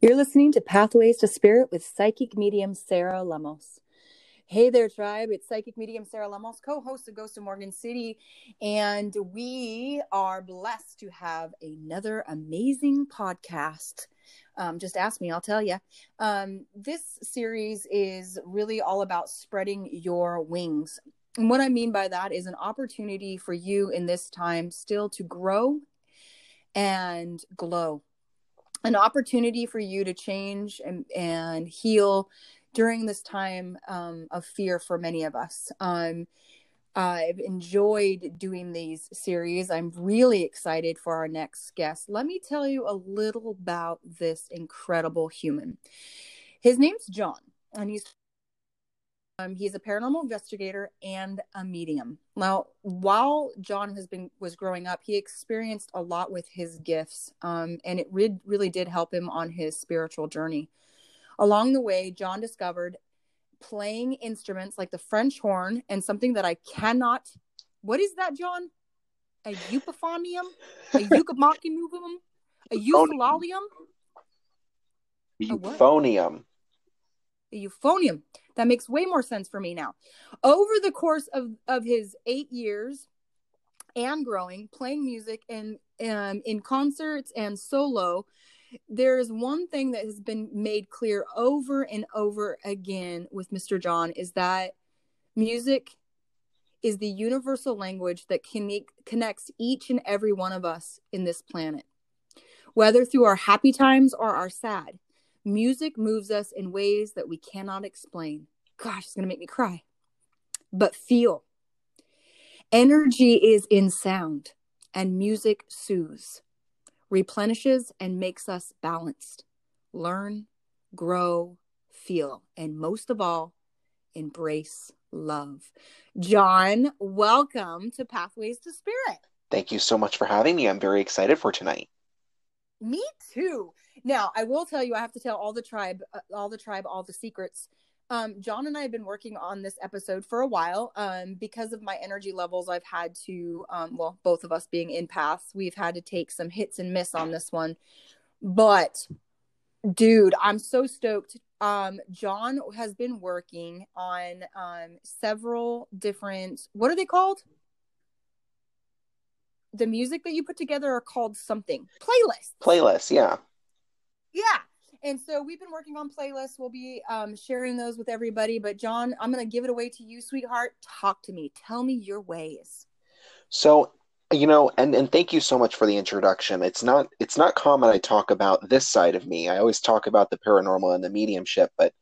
You're listening to Pathways to Spirit with psychic medium Sarah Lemos. Hey there, tribe. It's psychic medium Sarah Lemos, co host of Ghost of Morgan City. And we are blessed to have another amazing podcast. Um, just ask me, I'll tell you. Um, this series is really all about spreading your wings. And what I mean by that is an opportunity for you in this time still to grow and glow an opportunity for you to change and, and heal during this time um, of fear for many of us. Um, I've enjoyed doing these series. I'm really excited for our next guest. Let me tell you a little about this incredible human. His name's John, and he's um, he's a paranormal investigator and a medium. Now, while John has been was growing up, he experienced a lot with his gifts, um, and it re- really did help him on his spiritual journey. Along the way, John discovered playing instruments like the French horn and something that I cannot. What is that, John? A euphonium? A euphonium? A euphonium? Euphonium. A euphonium. That makes way more sense for me now. Over the course of, of his eight years and growing, playing music and um, in concerts and solo, there's one thing that has been made clear over and over again with Mr. John is that music is the universal language that connects each and every one of us in this planet. Whether through our happy times or our sad, music moves us in ways that we cannot explain. Gosh, it's going to make me cry. But feel. Energy is in sound, and music soothes replenishes and makes us balanced. Learn, grow, feel, and most of all, embrace love. John, welcome to Pathways to Spirit. Thank you so much for having me. I'm very excited for tonight. Me too. Now, I will tell you, I have to tell all the tribe, uh, all the tribe, all the secrets um, John and I have been working on this episode for a while. Um, because of my energy levels, I've had to, um, well, both of us being empaths, we've had to take some hits and miss on this one. But, dude, I'm so stoked. Um, John has been working on um, several different, what are they called? The music that you put together are called something playlists. Playlists, yeah. Yeah and so we've been working on playlists. We'll be um, sharing those with everybody. But John, I'm going to give it away to you, sweetheart. Talk to me. Tell me your ways. So, you know, and and thank you so much for the introduction. It's not it's not common I talk about this side of me. I always talk about the paranormal and the mediumship, but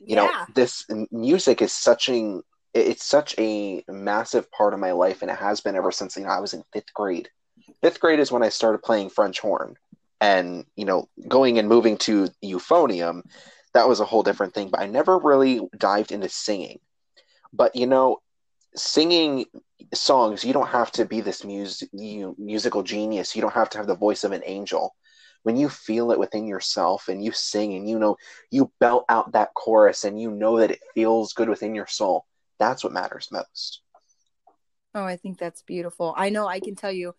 you yeah. know, this music is such a it's such a massive part of my life, and it has been ever since you know I was in fifth grade. Fifth grade is when I started playing French horn. And you know going and moving to euphonium that was a whole different thing but i never really dived into singing. But you know singing songs you don't have to be this music you, musical genius. You don't have to have the voice of an angel. When you feel it within yourself and you sing and you know you belt out that chorus and you know that it feels good within your soul that's what matters most oh i think that's beautiful i know i can tell you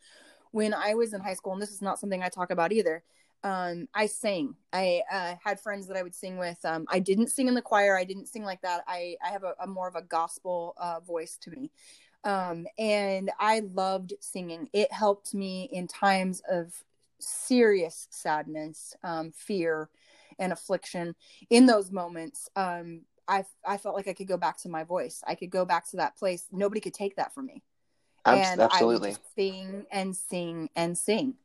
when I was in high school, and this is not something I talk about either, um, I sang. I uh, had friends that I would sing with. Um, I didn't sing in the choir. I didn't sing like that. I, I have a, a more of a gospel uh, voice to me. Um, and I loved singing. It helped me in times of serious sadness, um, fear, and affliction. In those moments, um, I, I felt like I could go back to my voice. I could go back to that place. Nobody could take that from me and absolutely. I would sing and sing and sing.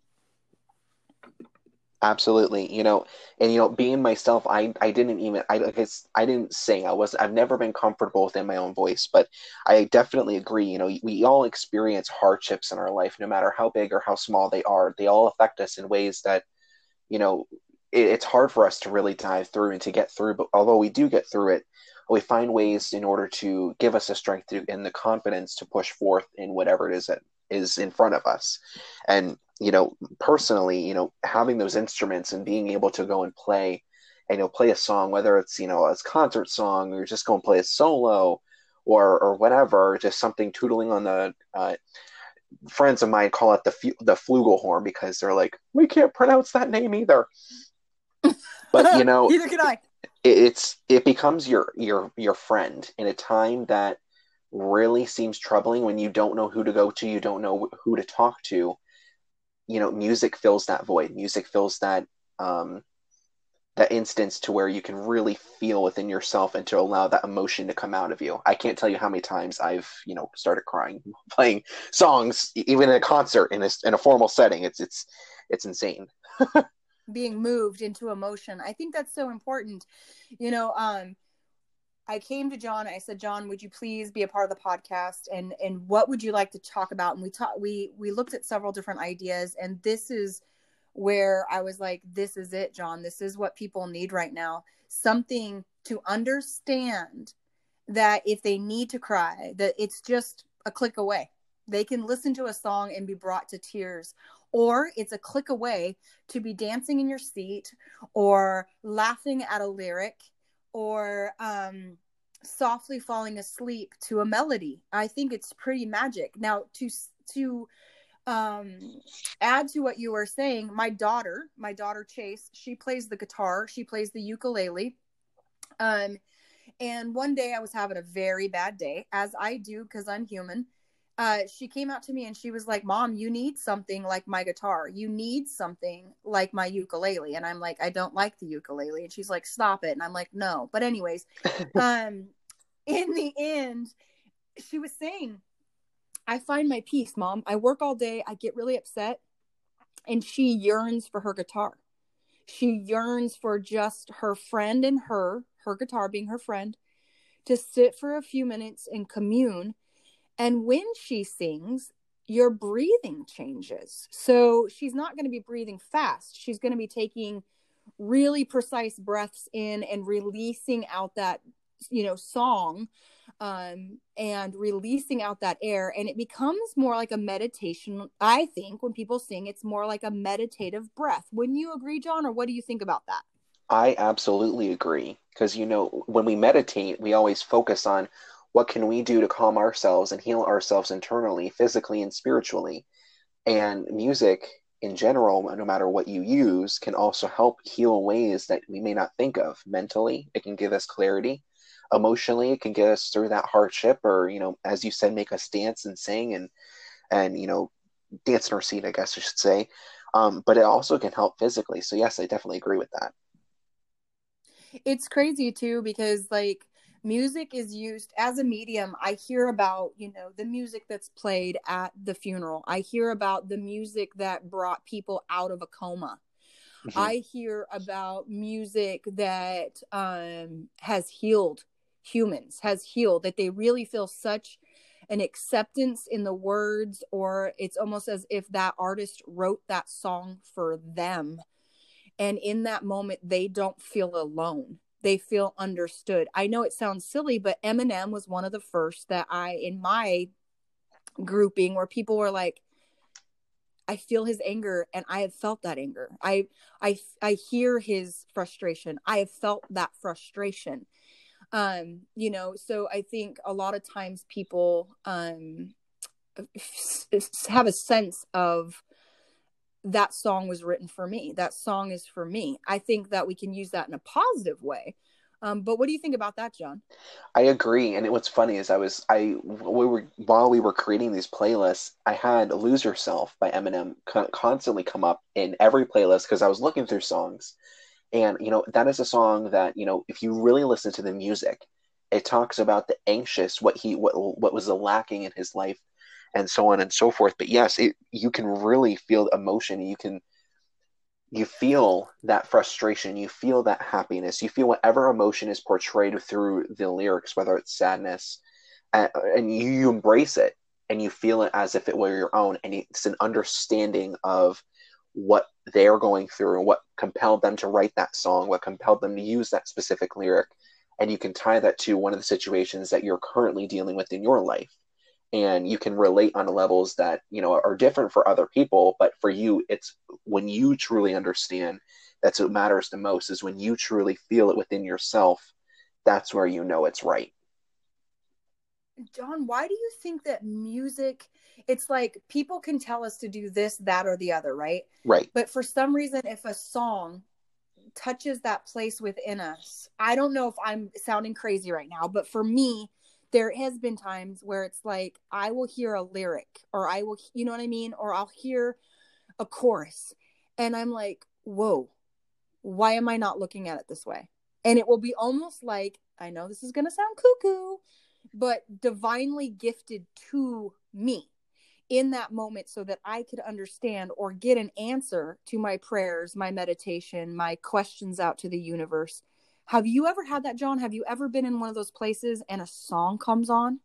Absolutely, you know, and you know, being myself, I I didn't even I guess I didn't sing. I was I've never been comfortable within my own voice, but I definitely agree. You know, we all experience hardships in our life, no matter how big or how small they are. They all affect us in ways that, you know, it, it's hard for us to really dive through and to get through. But although we do get through it, we find ways in order to give us the strength to, and the confidence to push forth in whatever it is that is in front of us. And, you know, personally, you know, having those instruments and being able to go and play and, you know, play a song, whether it's, you know, a concert song or just go and play a solo or, or whatever, just something tootling on the, uh, friends of mine call it the, the flugelhorn because they're like, we can't pronounce that name either. But you know, neither can I. It, it's it becomes your your your friend in a time that really seems troubling when you don't know who to go to, you don't know who to talk to. You know, music fills that void. Music fills that um, that instance to where you can really feel within yourself and to allow that emotion to come out of you. I can't tell you how many times I've, you know, started crying playing songs, even in a concert in a, in a formal setting. It's, it's, it's insane. Being moved into emotion. I think that's so important. You know, um, I came to John. I said, John, would you please be a part of the podcast? And and what would you like to talk about? And we talked. We we looked at several different ideas, and this is where I was like, this is it, John. This is what people need right now. Something to understand that if they need to cry, that it's just a click away. They can listen to a song and be brought to tears. Or it's a click away to be dancing in your seat or laughing at a lyric or um, softly falling asleep to a melody. I think it's pretty magic. Now, to to um add to what you were saying my daughter my daughter chase she plays the guitar she plays the ukulele um and one day i was having a very bad day as i do because i'm human uh she came out to me and she was like mom you need something like my guitar you need something like my ukulele and i'm like i don't like the ukulele and she's like stop it and i'm like no but anyways um in the end she was saying I find my peace, mom. I work all day, I get really upset, and she yearns for her guitar. She yearns for just her friend and her, her guitar being her friend, to sit for a few minutes and commune. And when she sings, your breathing changes. So she's not going to be breathing fast. She's going to be taking really precise breaths in and releasing out that, you know, song um, and releasing out that air. And it becomes more like a meditation. I think when people sing, it's more like a meditative breath. Wouldn't you agree, John? Or what do you think about that? I absolutely agree. Because, you know, when we meditate, we always focus on what can we do to calm ourselves and heal ourselves internally, physically, and spiritually. And music in general, no matter what you use, can also help heal ways that we may not think of mentally. It can give us clarity emotionally it can get us through that hardship or you know as you said make us dance and sing and and you know dance in our seat i guess i should say um, but it also can help physically so yes i definitely agree with that it's crazy too because like music is used as a medium i hear about you know the music that's played at the funeral. I hear about the music that brought people out of a coma. Mm-hmm. i hear about music that um, has healed humans has healed that they really feel such an acceptance in the words or it's almost as if that artist wrote that song for them. And in that moment they don't feel alone they feel understood. I know it sounds silly but eminem was one of the first that i in my grouping where people were like i feel his anger and i have felt that anger. I i i hear his frustration. I have felt that frustration. Um you know so i think a lot of times people um have a sense of that song was written for me that song is for me i think that we can use that in a positive way um, but what do you think about that, John? I agree. And what's funny is I was I we were while we were creating these playlists, I had "Lose Yourself" by Eminem constantly come up in every playlist because I was looking through songs, and, you know, that is a song that, you know, if you really listen to the music, it talks about the anxious, what he, what, what was lacking in his life and so on and so forth. But yes, it, you can really feel emotion. You can, you feel that frustration. You feel that happiness. You feel whatever emotion is portrayed through the lyrics, whether it's sadness, and, and you, you embrace it and you feel it as if it were your own. And it's an understanding of what they're going through and what compelled them to write that song, what compelled them to use that specific lyric. And you can tie that to one of the situations that you're currently dealing with in your life. And you can relate on levels that, you know, are different for other people, but for you, it's when you truly understand that's what matters the most is when you truly feel it within yourself, that's where you know it's right. John, why do you think that music it's like people can tell us to do this, that, or the other, right? Right. But for some reason, if a song touches that place within us. I don't know if I'm sounding crazy right now, but for me, there has been times where it's like I will hear a lyric or I will, you know what I mean? Or I'll hear a chorus and I'm like, whoa, why am I not looking at it this way? And it will be almost like, I know this is going to sound cuckoo, but divinely gifted to me in that moment so that I could understand or get an answer to my prayers, my meditation, my questions out to the universe. Have you ever had that, John? Have you ever been in one of those places and a song comes on?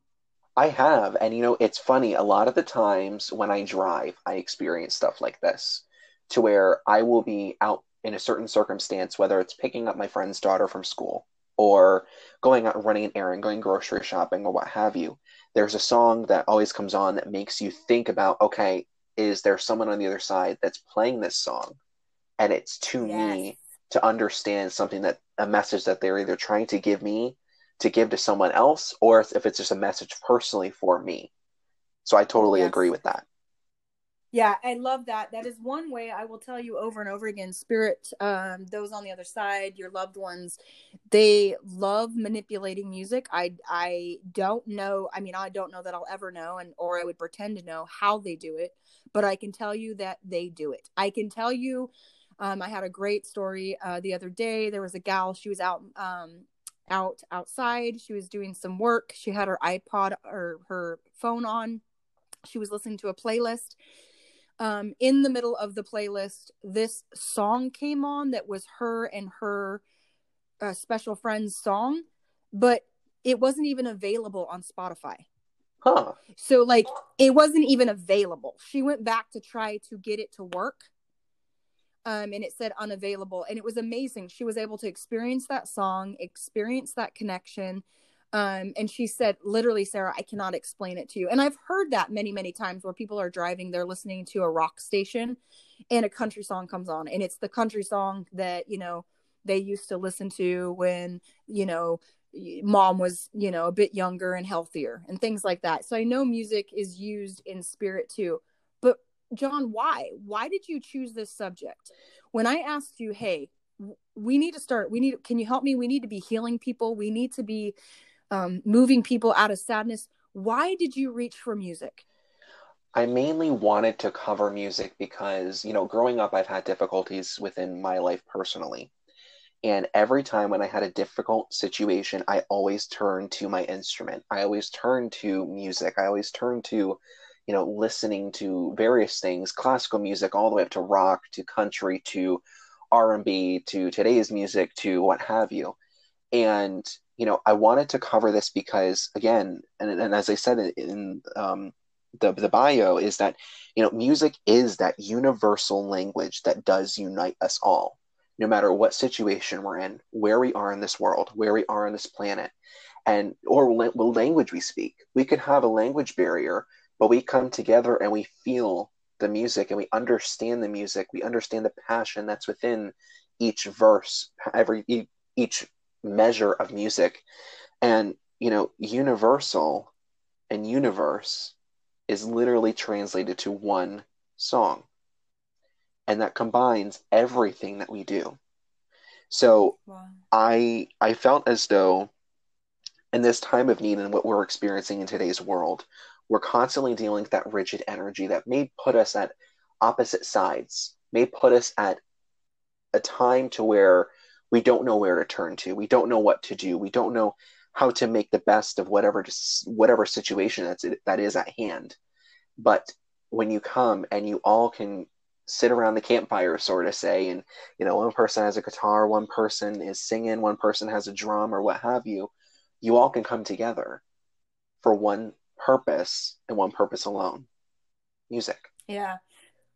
I have. And you know, it's funny. A lot of the times when I drive, I experience stuff like this to where I will be out in a certain circumstance, whether it's picking up my friend's daughter from school or going out running an errand, going grocery shopping, or what have you there's a song that always comes on that makes you think about okay is there someone on the other side that's playing this song and it's to yes. me to understand something that a message that they're either trying to give me to give to someone else or if it's just a message personally for me so i totally yes. agree with that yeah, I love that. That is one way I will tell you over and over again. Spirit, um, those on the other side, your loved ones, they love manipulating music. I I don't know. I mean, I don't know that I'll ever know, and or I would pretend to know how they do it, but I can tell you that they do it. I can tell you. Um, I had a great story uh, the other day. There was a gal. She was out um, out outside. She was doing some work. She had her iPod or her phone on. She was listening to a playlist um, in the middle of the playlist, this song came on that was her and her uh, special friend's song, but it wasn't even available on Spotify. Huh. So, like, it wasn't even available. She went back to try to get it to work. Um, and it said unavailable. And it was amazing. She was able to experience that song, experience that connection, um, and she said, literally, Sarah, I cannot explain it to you. And I've heard that many, many times where people are driving, they're listening to a rock station and a country song comes on. And it's the country song that, you know, they used to listen to when, you know, mom was, you know, a bit younger and healthier and things like that. So I know music is used in spirit too. John, why? Why did you choose this subject? When I asked you, hey, we need to start, we need, can you help me? We need to be healing people. We need to be um, moving people out of sadness. Why did you reach for music? I mainly wanted to cover music because, you know, growing up, I've had difficulties within my life personally. And every time when I had a difficult situation, I always turned to my instrument. I always turned to music. I always turned to, you know, listening to various things, classical music, all the way up to rock, to country, to R&B, to today's music, to what have you. And you know, I wanted to cover this because, again, and, and as I said in, um, the the bio, is that you know, music is that universal language that does unite us all, no matter what situation we're in, where we are in this world, where we are on this planet, and or what language we speak. We could have a language barrier, but we come together and we feel the music and we understand the music. We understand the passion that's within each verse, every each measure of music. And, you know, universal and universe is literally translated to one song. And that combines everything that we do. So wow. I I felt as though in this time of need and what we're experiencing in today's world, we're constantly dealing with that rigid energy that may put us at opposite sides, may put us at a time to where we don't know where to turn to. We don't know what to do. We don't know how to make the best of whatever whatever situation that's that is at hand. But when you come and you all can sit around the campfire, sort of say, and you know, one person has a guitar, one person is singing, one person has a drum, or what have you, you all can come together for one purpose and one purpose alone music. Yeah.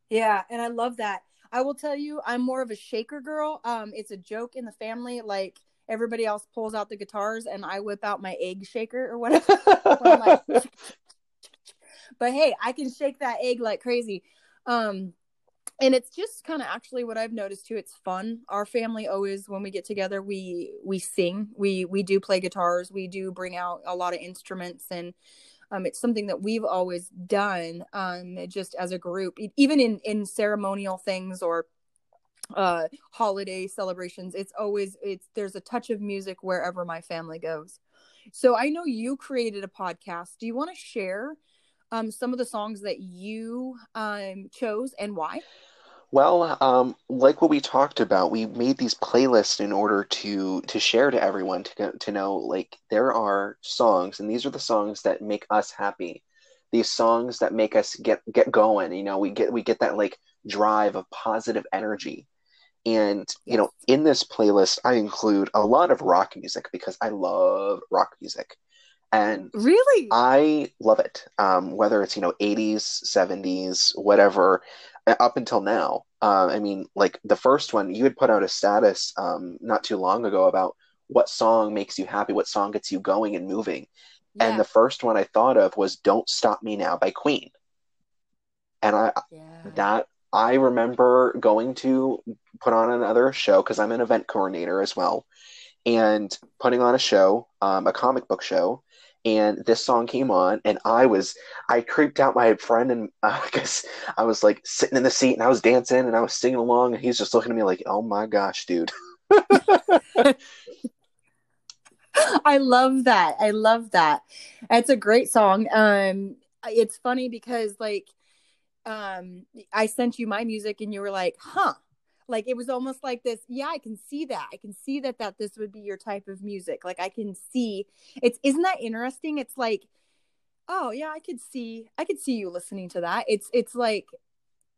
Yeah. And I love that. I will tell you, I'm more of a shaker girl. Um, it's a joke in the family. Like everybody else pulls out the guitars, and I whip out my egg shaker or whatever. like, but hey, I can shake that egg like crazy. Um, and it's just kind of actually what I've noticed too. It's fun. Our family always, when we get together, we we sing. We we do play guitars. We do bring out a lot of instruments and um, it's something that we've always done um, just as a group, even in in ceremonial things or uh holiday celebrations it's always it's there's a touch of music wherever my family goes. So i know you created a podcast. Do you want to share um some of the songs that you um chose and why well, um, like what we talked about, we made these playlists in order to to share to everyone to to know like there are songs, and these are the songs that make us happy. These songs that make us get get going. You know, we get we get that like drive of positive energy. And you know, in this playlist, I include a lot of rock music because I love rock music, and really, I love it. Um, whether it's you know 80s, 70s, whatever up until now. Uh, I mean, like the first one, you had put out a status um, not too long ago about what song makes you happy, what song gets you going and moving. Yeah. And the first one I thought of was "Don't Stop Me Now" by Queen. And I yeah. that I remember going to put on another show because I'm an event coordinator as well, and putting on a show, um, a comic book show, and this song came on and i was i creeped out my friend and uh, i guess i was like sitting in the seat and i was dancing and i was singing along and he's just looking at me like oh my gosh dude. I love that. I love that. It's a great song. Um it's funny because like um i sent you my music and you were like huh like it was almost like this yeah i can see that. I can see that that this would be your type of music. Like i can see. It's isn't that interesting? It's like oh yeah i could see i could see you listening to that. It's it's like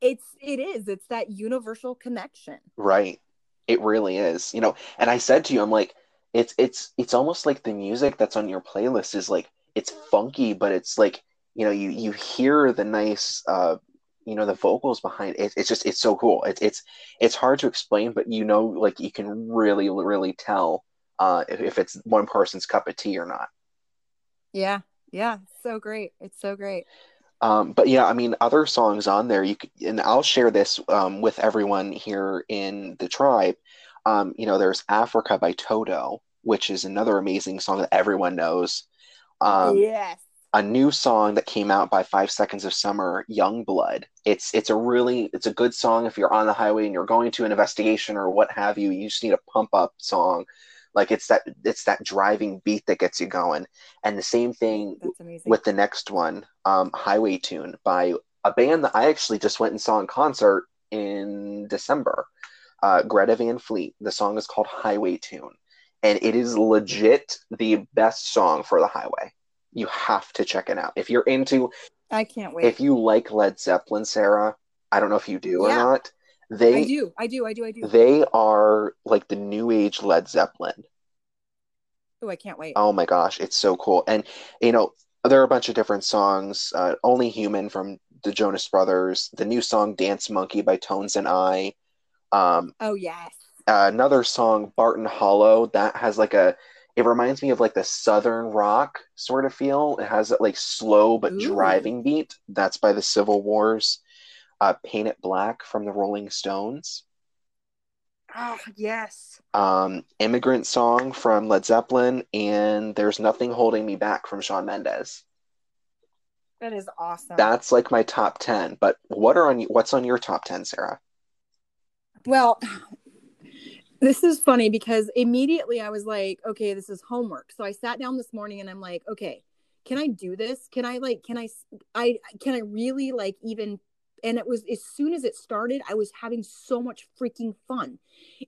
it's it is. It's that universal connection. Right. It really is you know and i said to you i'm like it's it's it's almost like the music that's on your playlist is like it's funky but it's like you know you you hear the nice uh you know the vocals behind it it's just it's so cool. It's it's it's hard to explain but you know like you can really really tell uh if, it's one person's cup of tea or not. Yeah. Yeah. So great. It's so great. Um, but yeah, I mean, other songs on there, you could, and I'll share this um, with everyone here in the tribe. Um, you know, there's Africa by Toto, which is another amazing song that everyone knows. Um, yes a new song that came out by Five Seconds of Summer, Young Blood. It's it's a really it's a good song if you're on the highway and you're going to an investigation or what have you. You just need a pump up song, like it's that it's that driving beat that gets you going. And the same thing with the next one, um, Highway Tune by a band that I actually just went and saw in concert in December. Uh, Greta Van Fleet. The song is called Highway Tune, and it is legit the best song for the highway you have to check it out. If you're into I can't wait. If you like Led Zeppelin, Sarah, I don't know if you do yeah. or not. They I do. I do. I do. I do. They are like the new age Led Zeppelin. Oh, I can't wait. Oh my gosh, it's so cool. And you know, there are a bunch of different songs. Uh, Only Human from the Jonas Brothers, the new song Dance Monkey by Tones and I. Um, oh yes. Uh, another song Barton Hollow that has like a it reminds me of like the southern rock sort of feel. It has that like slow but Ooh. driving beat. That's by the Civil Wars. Uh, Paint It Black from the Rolling Stones. Oh yes. Um, Immigrant Song from Led Zeppelin, and There's Nothing Holding Me Back from Shawn Mendes. That is awesome. That's like my top ten. But what are on what's on your top ten, Sarah? Well, this is funny because immediately I was like, okay, this is homework. So I sat down this morning and I'm like, okay, can I do this? Can I like can I I can I really like even and it was as soon as it started, I was having so much freaking fun.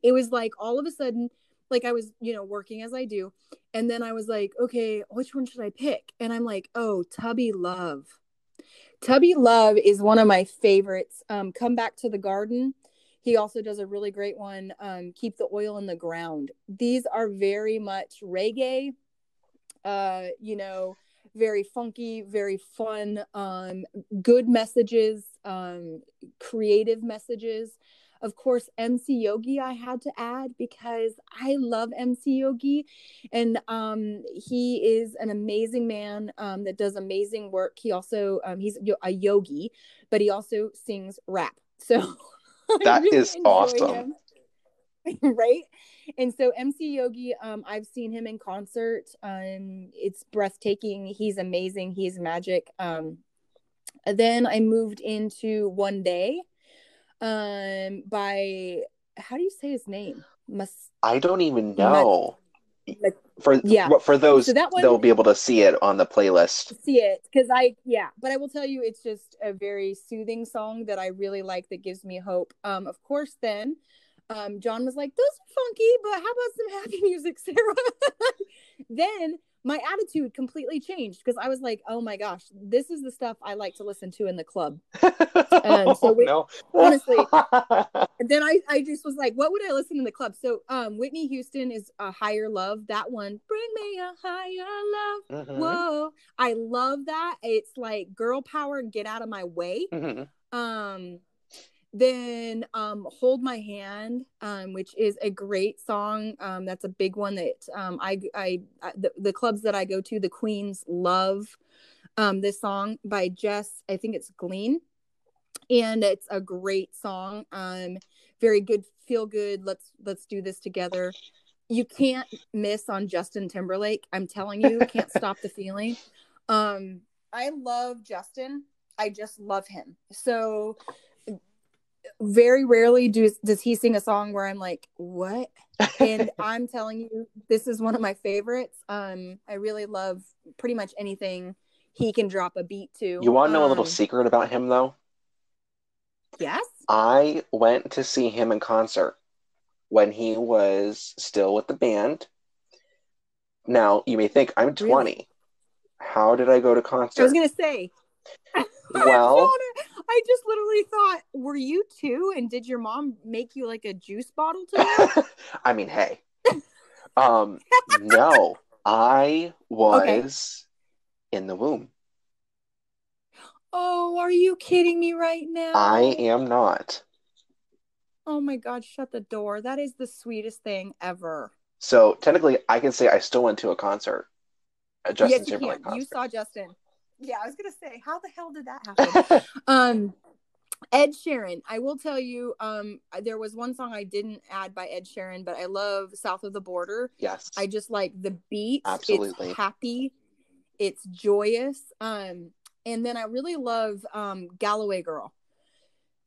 It was like all of a sudden like I was, you know, working as I do, and then I was like, okay, which one should I pick? And I'm like, oh, Tubby Love. Tubby Love is one of my favorites. Um, Come Back to the Garden he also does a really great one, um, Keep the Oil in the Ground. These are very much reggae, uh, you know, very funky, very fun, um, good messages, um, creative messages. Of course, MC Yogi, I had to add because I love MC Yogi. And um, he is an amazing man um, that does amazing work. He also, um, he's a yogi, but he also sings rap. So That really is awesome. right? And so MC Yogi, um, I've seen him in concert. Um, it's breathtaking. He's amazing. He's magic. Um, then I moved into One Day um, by how do you say his name? Must I don't even know. Must, for yeah. for those so that one, they'll be able to see it on the playlist. See it because i yeah but i will tell you it's just a very soothing song that i really like that gives me hope. Um of course then um john was like those are funky but how about some happy music sarah? Then my attitude completely changed because I was like, oh my gosh, this is the stuff I like to listen to in the club. Um, so we, no. honestly, then I, I just was like, what would I listen in the club? So um, Whitney Houston is a higher love. That one, bring me a higher love. Mm-hmm. Whoa. I love that. It's like girl power, get out of my way. Mm-hmm. Um, then um, hold my hand um, which is a great song. Um, that's a big one that um, I, I, I the, the, clubs that i go to the queens love um, this song by jess i think it's glean. And it's a great song um, very good feel good let's let's do this together. You can't miss on justin timberlake i'm telling you can't stop the feeling. Um i love justin i just love him. So very rarely do, does he sing a song where I'm like, what? and I'm telling you, this is one of my favorites. Um, I really love pretty much anything he can drop a beat to. You want to know um, a little um, secret about him, though? Yes. I went to see him in concert when he was still with the band. Now, you may think I'm 20. Really? How did I go to concert? I was going to say. Well, I just literally thought, were you two? And did your mom make you like a juice bottle to I mean, hey. um, no, I was okay. in the womb. Oh, are you kidding me right now? I am not. Oh my god, shut the door. That is the sweetest thing ever. So technically I can say I still went to a concert. A Justin yes, Timberlake. Concert. You saw Justin. Yeah, I was gonna say, how the hell did that happen? um, Ed Sheeran. I will tell you, um, there was one song I didn't add by Ed Sheeran, but I love "South of the Border." Yes, I just like the beat. Absolutely, it's happy. It's joyous. Um, and then I really love um, "Galway Girl."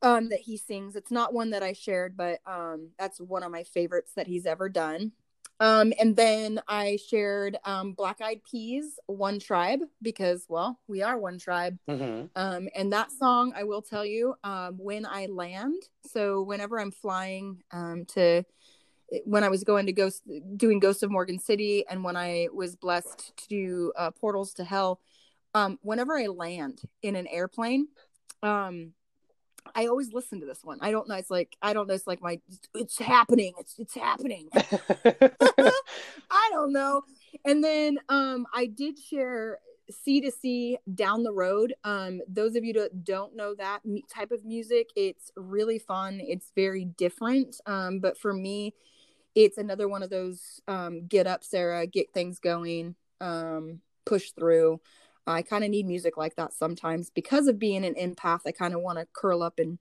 Um, that he sings. It's not one that I shared, but um, that's one of my favorites that he's ever done. Um, and then I shared um, Black Eyed Peas, One Tribe, because, well, we are one tribe. Mm-hmm. Um, and that song, I will tell you, um, when I land. So, whenever I'm flying um, to, when I was going to Ghost, doing Ghost of Morgan City, and when I was blessed to do uh, Portals to Hell, um, whenever I land in an airplane, um, I always listen to this one. I don't know. It's like I don't know. It's like my it's happening. It's it's happening. I don't know. And then um I did share C2C down the road. Um those of you that don't know that type of music, it's really fun. It's very different. Um but for me, it's another one of those um get up Sarah, get things going, um push through. I kind of need music like that sometimes because of being an empath. I kind of want to curl up and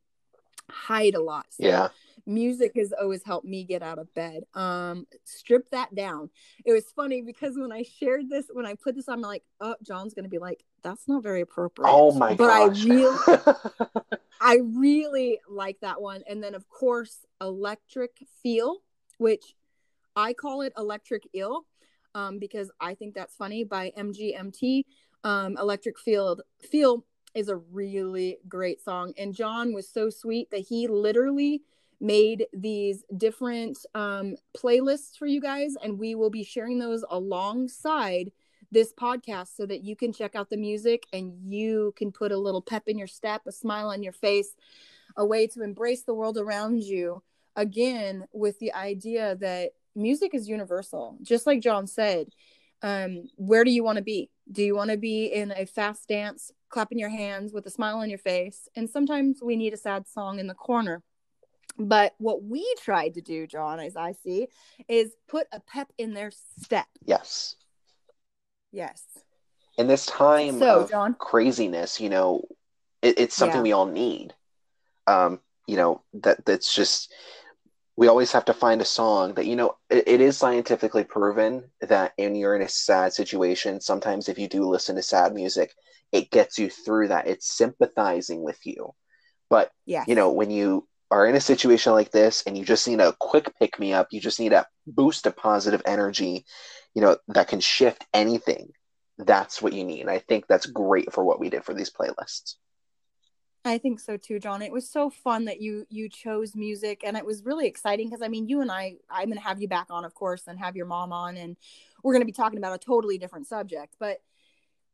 hide a lot. So yeah. Music has always helped me get out of bed. Um, strip that down. It was funny because when I shared this, when I put this on, I'm like, oh, John's gonna be like, that's not very appropriate. Oh my but gosh. I really I really like that one. And then of course, Electric Feel, which I call it Electric Ill, um, because I think that's funny by MGMT um, Electric Field Feel is a really great song. And John was so sweet that he literally made these different um, playlists for you guys, and we will be sharing those alongside this podcast so that you can check out the music and you can put a little pep in your step, a smile on your face, a way to embrace the world around you. Again, with the idea that music is universal, just like John said. Um, where do you want to be? Do you want to be in a fast dance, clapping your hands with a smile on your face? And sometimes we need a sad song in the corner. But what we tried to do, John, as I see, is put a pep in their step. Yes. Yes. In this time so, of John, craziness, you know, it, it's something yeah. we all need. Um, you know, that that's just we always have to find a song that you know it, it is scientifically proven that when you're in a sad situation sometimes if you do listen to sad music it gets you through that it's sympathizing with you but yeah you know when you are in a situation like this and you just need a quick pick me up, you just need a boost of positive energy, you know, that can shift anything, that's what you need. I think that's great for what we did for these playlists. I think so too, John. It was so fun that you you chose music and it was really exciting because I mean you and I I'm going to have you back on of course and have your mom on and we're going to be talking about a totally different subject, but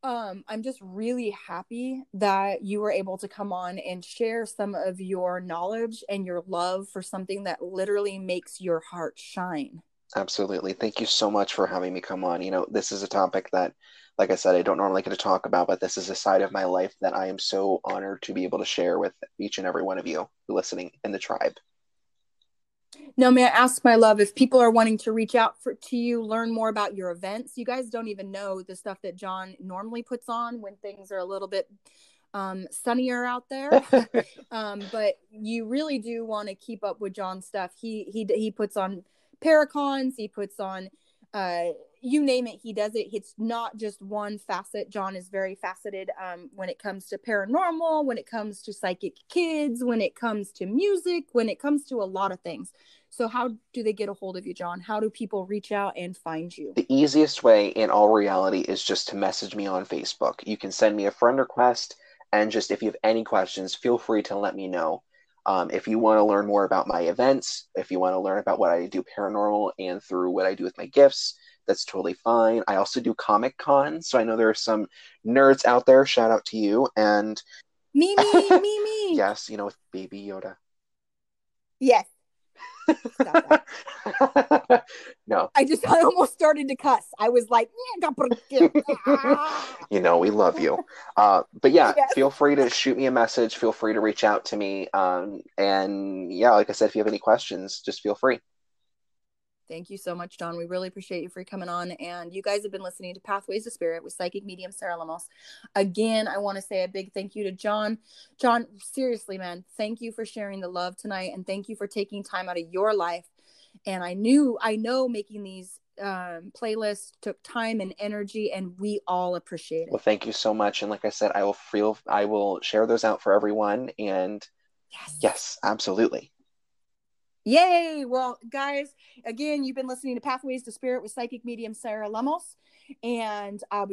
um I'm just really happy that you were able to come on and share some of your knowledge and your love for something that literally makes your heart shine. Absolutely. Thank you so much for having me come on. You know, this is a topic that like I said, I don't normally get to talk about, but this is a side of my life that I am so honored to be able to share with each and every one of you listening in the tribe. Now, may I ask, my love, if people are wanting to reach out for, to you, learn more about your events? You guys don't even know the stuff that John normally puts on when things are a little bit um, sunnier out there. um, but you really do want to keep up with John's stuff. He he he puts on Paracons. He puts on uh, you name it, he does it. It's not just one facet. John is very faceted um, when it comes to paranormal, when it comes to psychic kids, when it comes to music, when it comes to a lot of things. So, how do they get a hold of you, John? How do people reach out and find you? The easiest way, in all reality, is just to message me on Facebook. You can send me a friend request, and just if you have any questions, feel free to let me know. Um, if you want to learn more about my events, if you want to learn about what I do paranormal and through what I do with my gifts, that's totally fine. I also do Comic Con, so I know there are some nerds out there. Shout out to you and me, me, me, me. Yes, you know, with Baby Yoda. Yes. no. I just I almost started to cuss. I was like, you know, we love you. Uh, but yeah, yes. feel free to shoot me a message. Feel free to reach out to me. Um, and yeah, like I said, if you have any questions, just feel free. Thank you so much, John. We really appreciate you for coming on. And you guys have been listening to Pathways to Spirit with psychic medium Sarah Lemos. Again, I want to say a big thank you to John. John, seriously, man, thank you for sharing the love tonight. And thank you for taking time out of your life. And I knew, I know making these um, playlists took time and energy, and we all appreciate it. Well, thank you so much. And like I said, I will feel, I will share those out for everyone. And yes, yes absolutely. Yay! Well, guys, again, you've been listening to Pathways to Spirit with psychic medium Sarah Lemos, and I'll be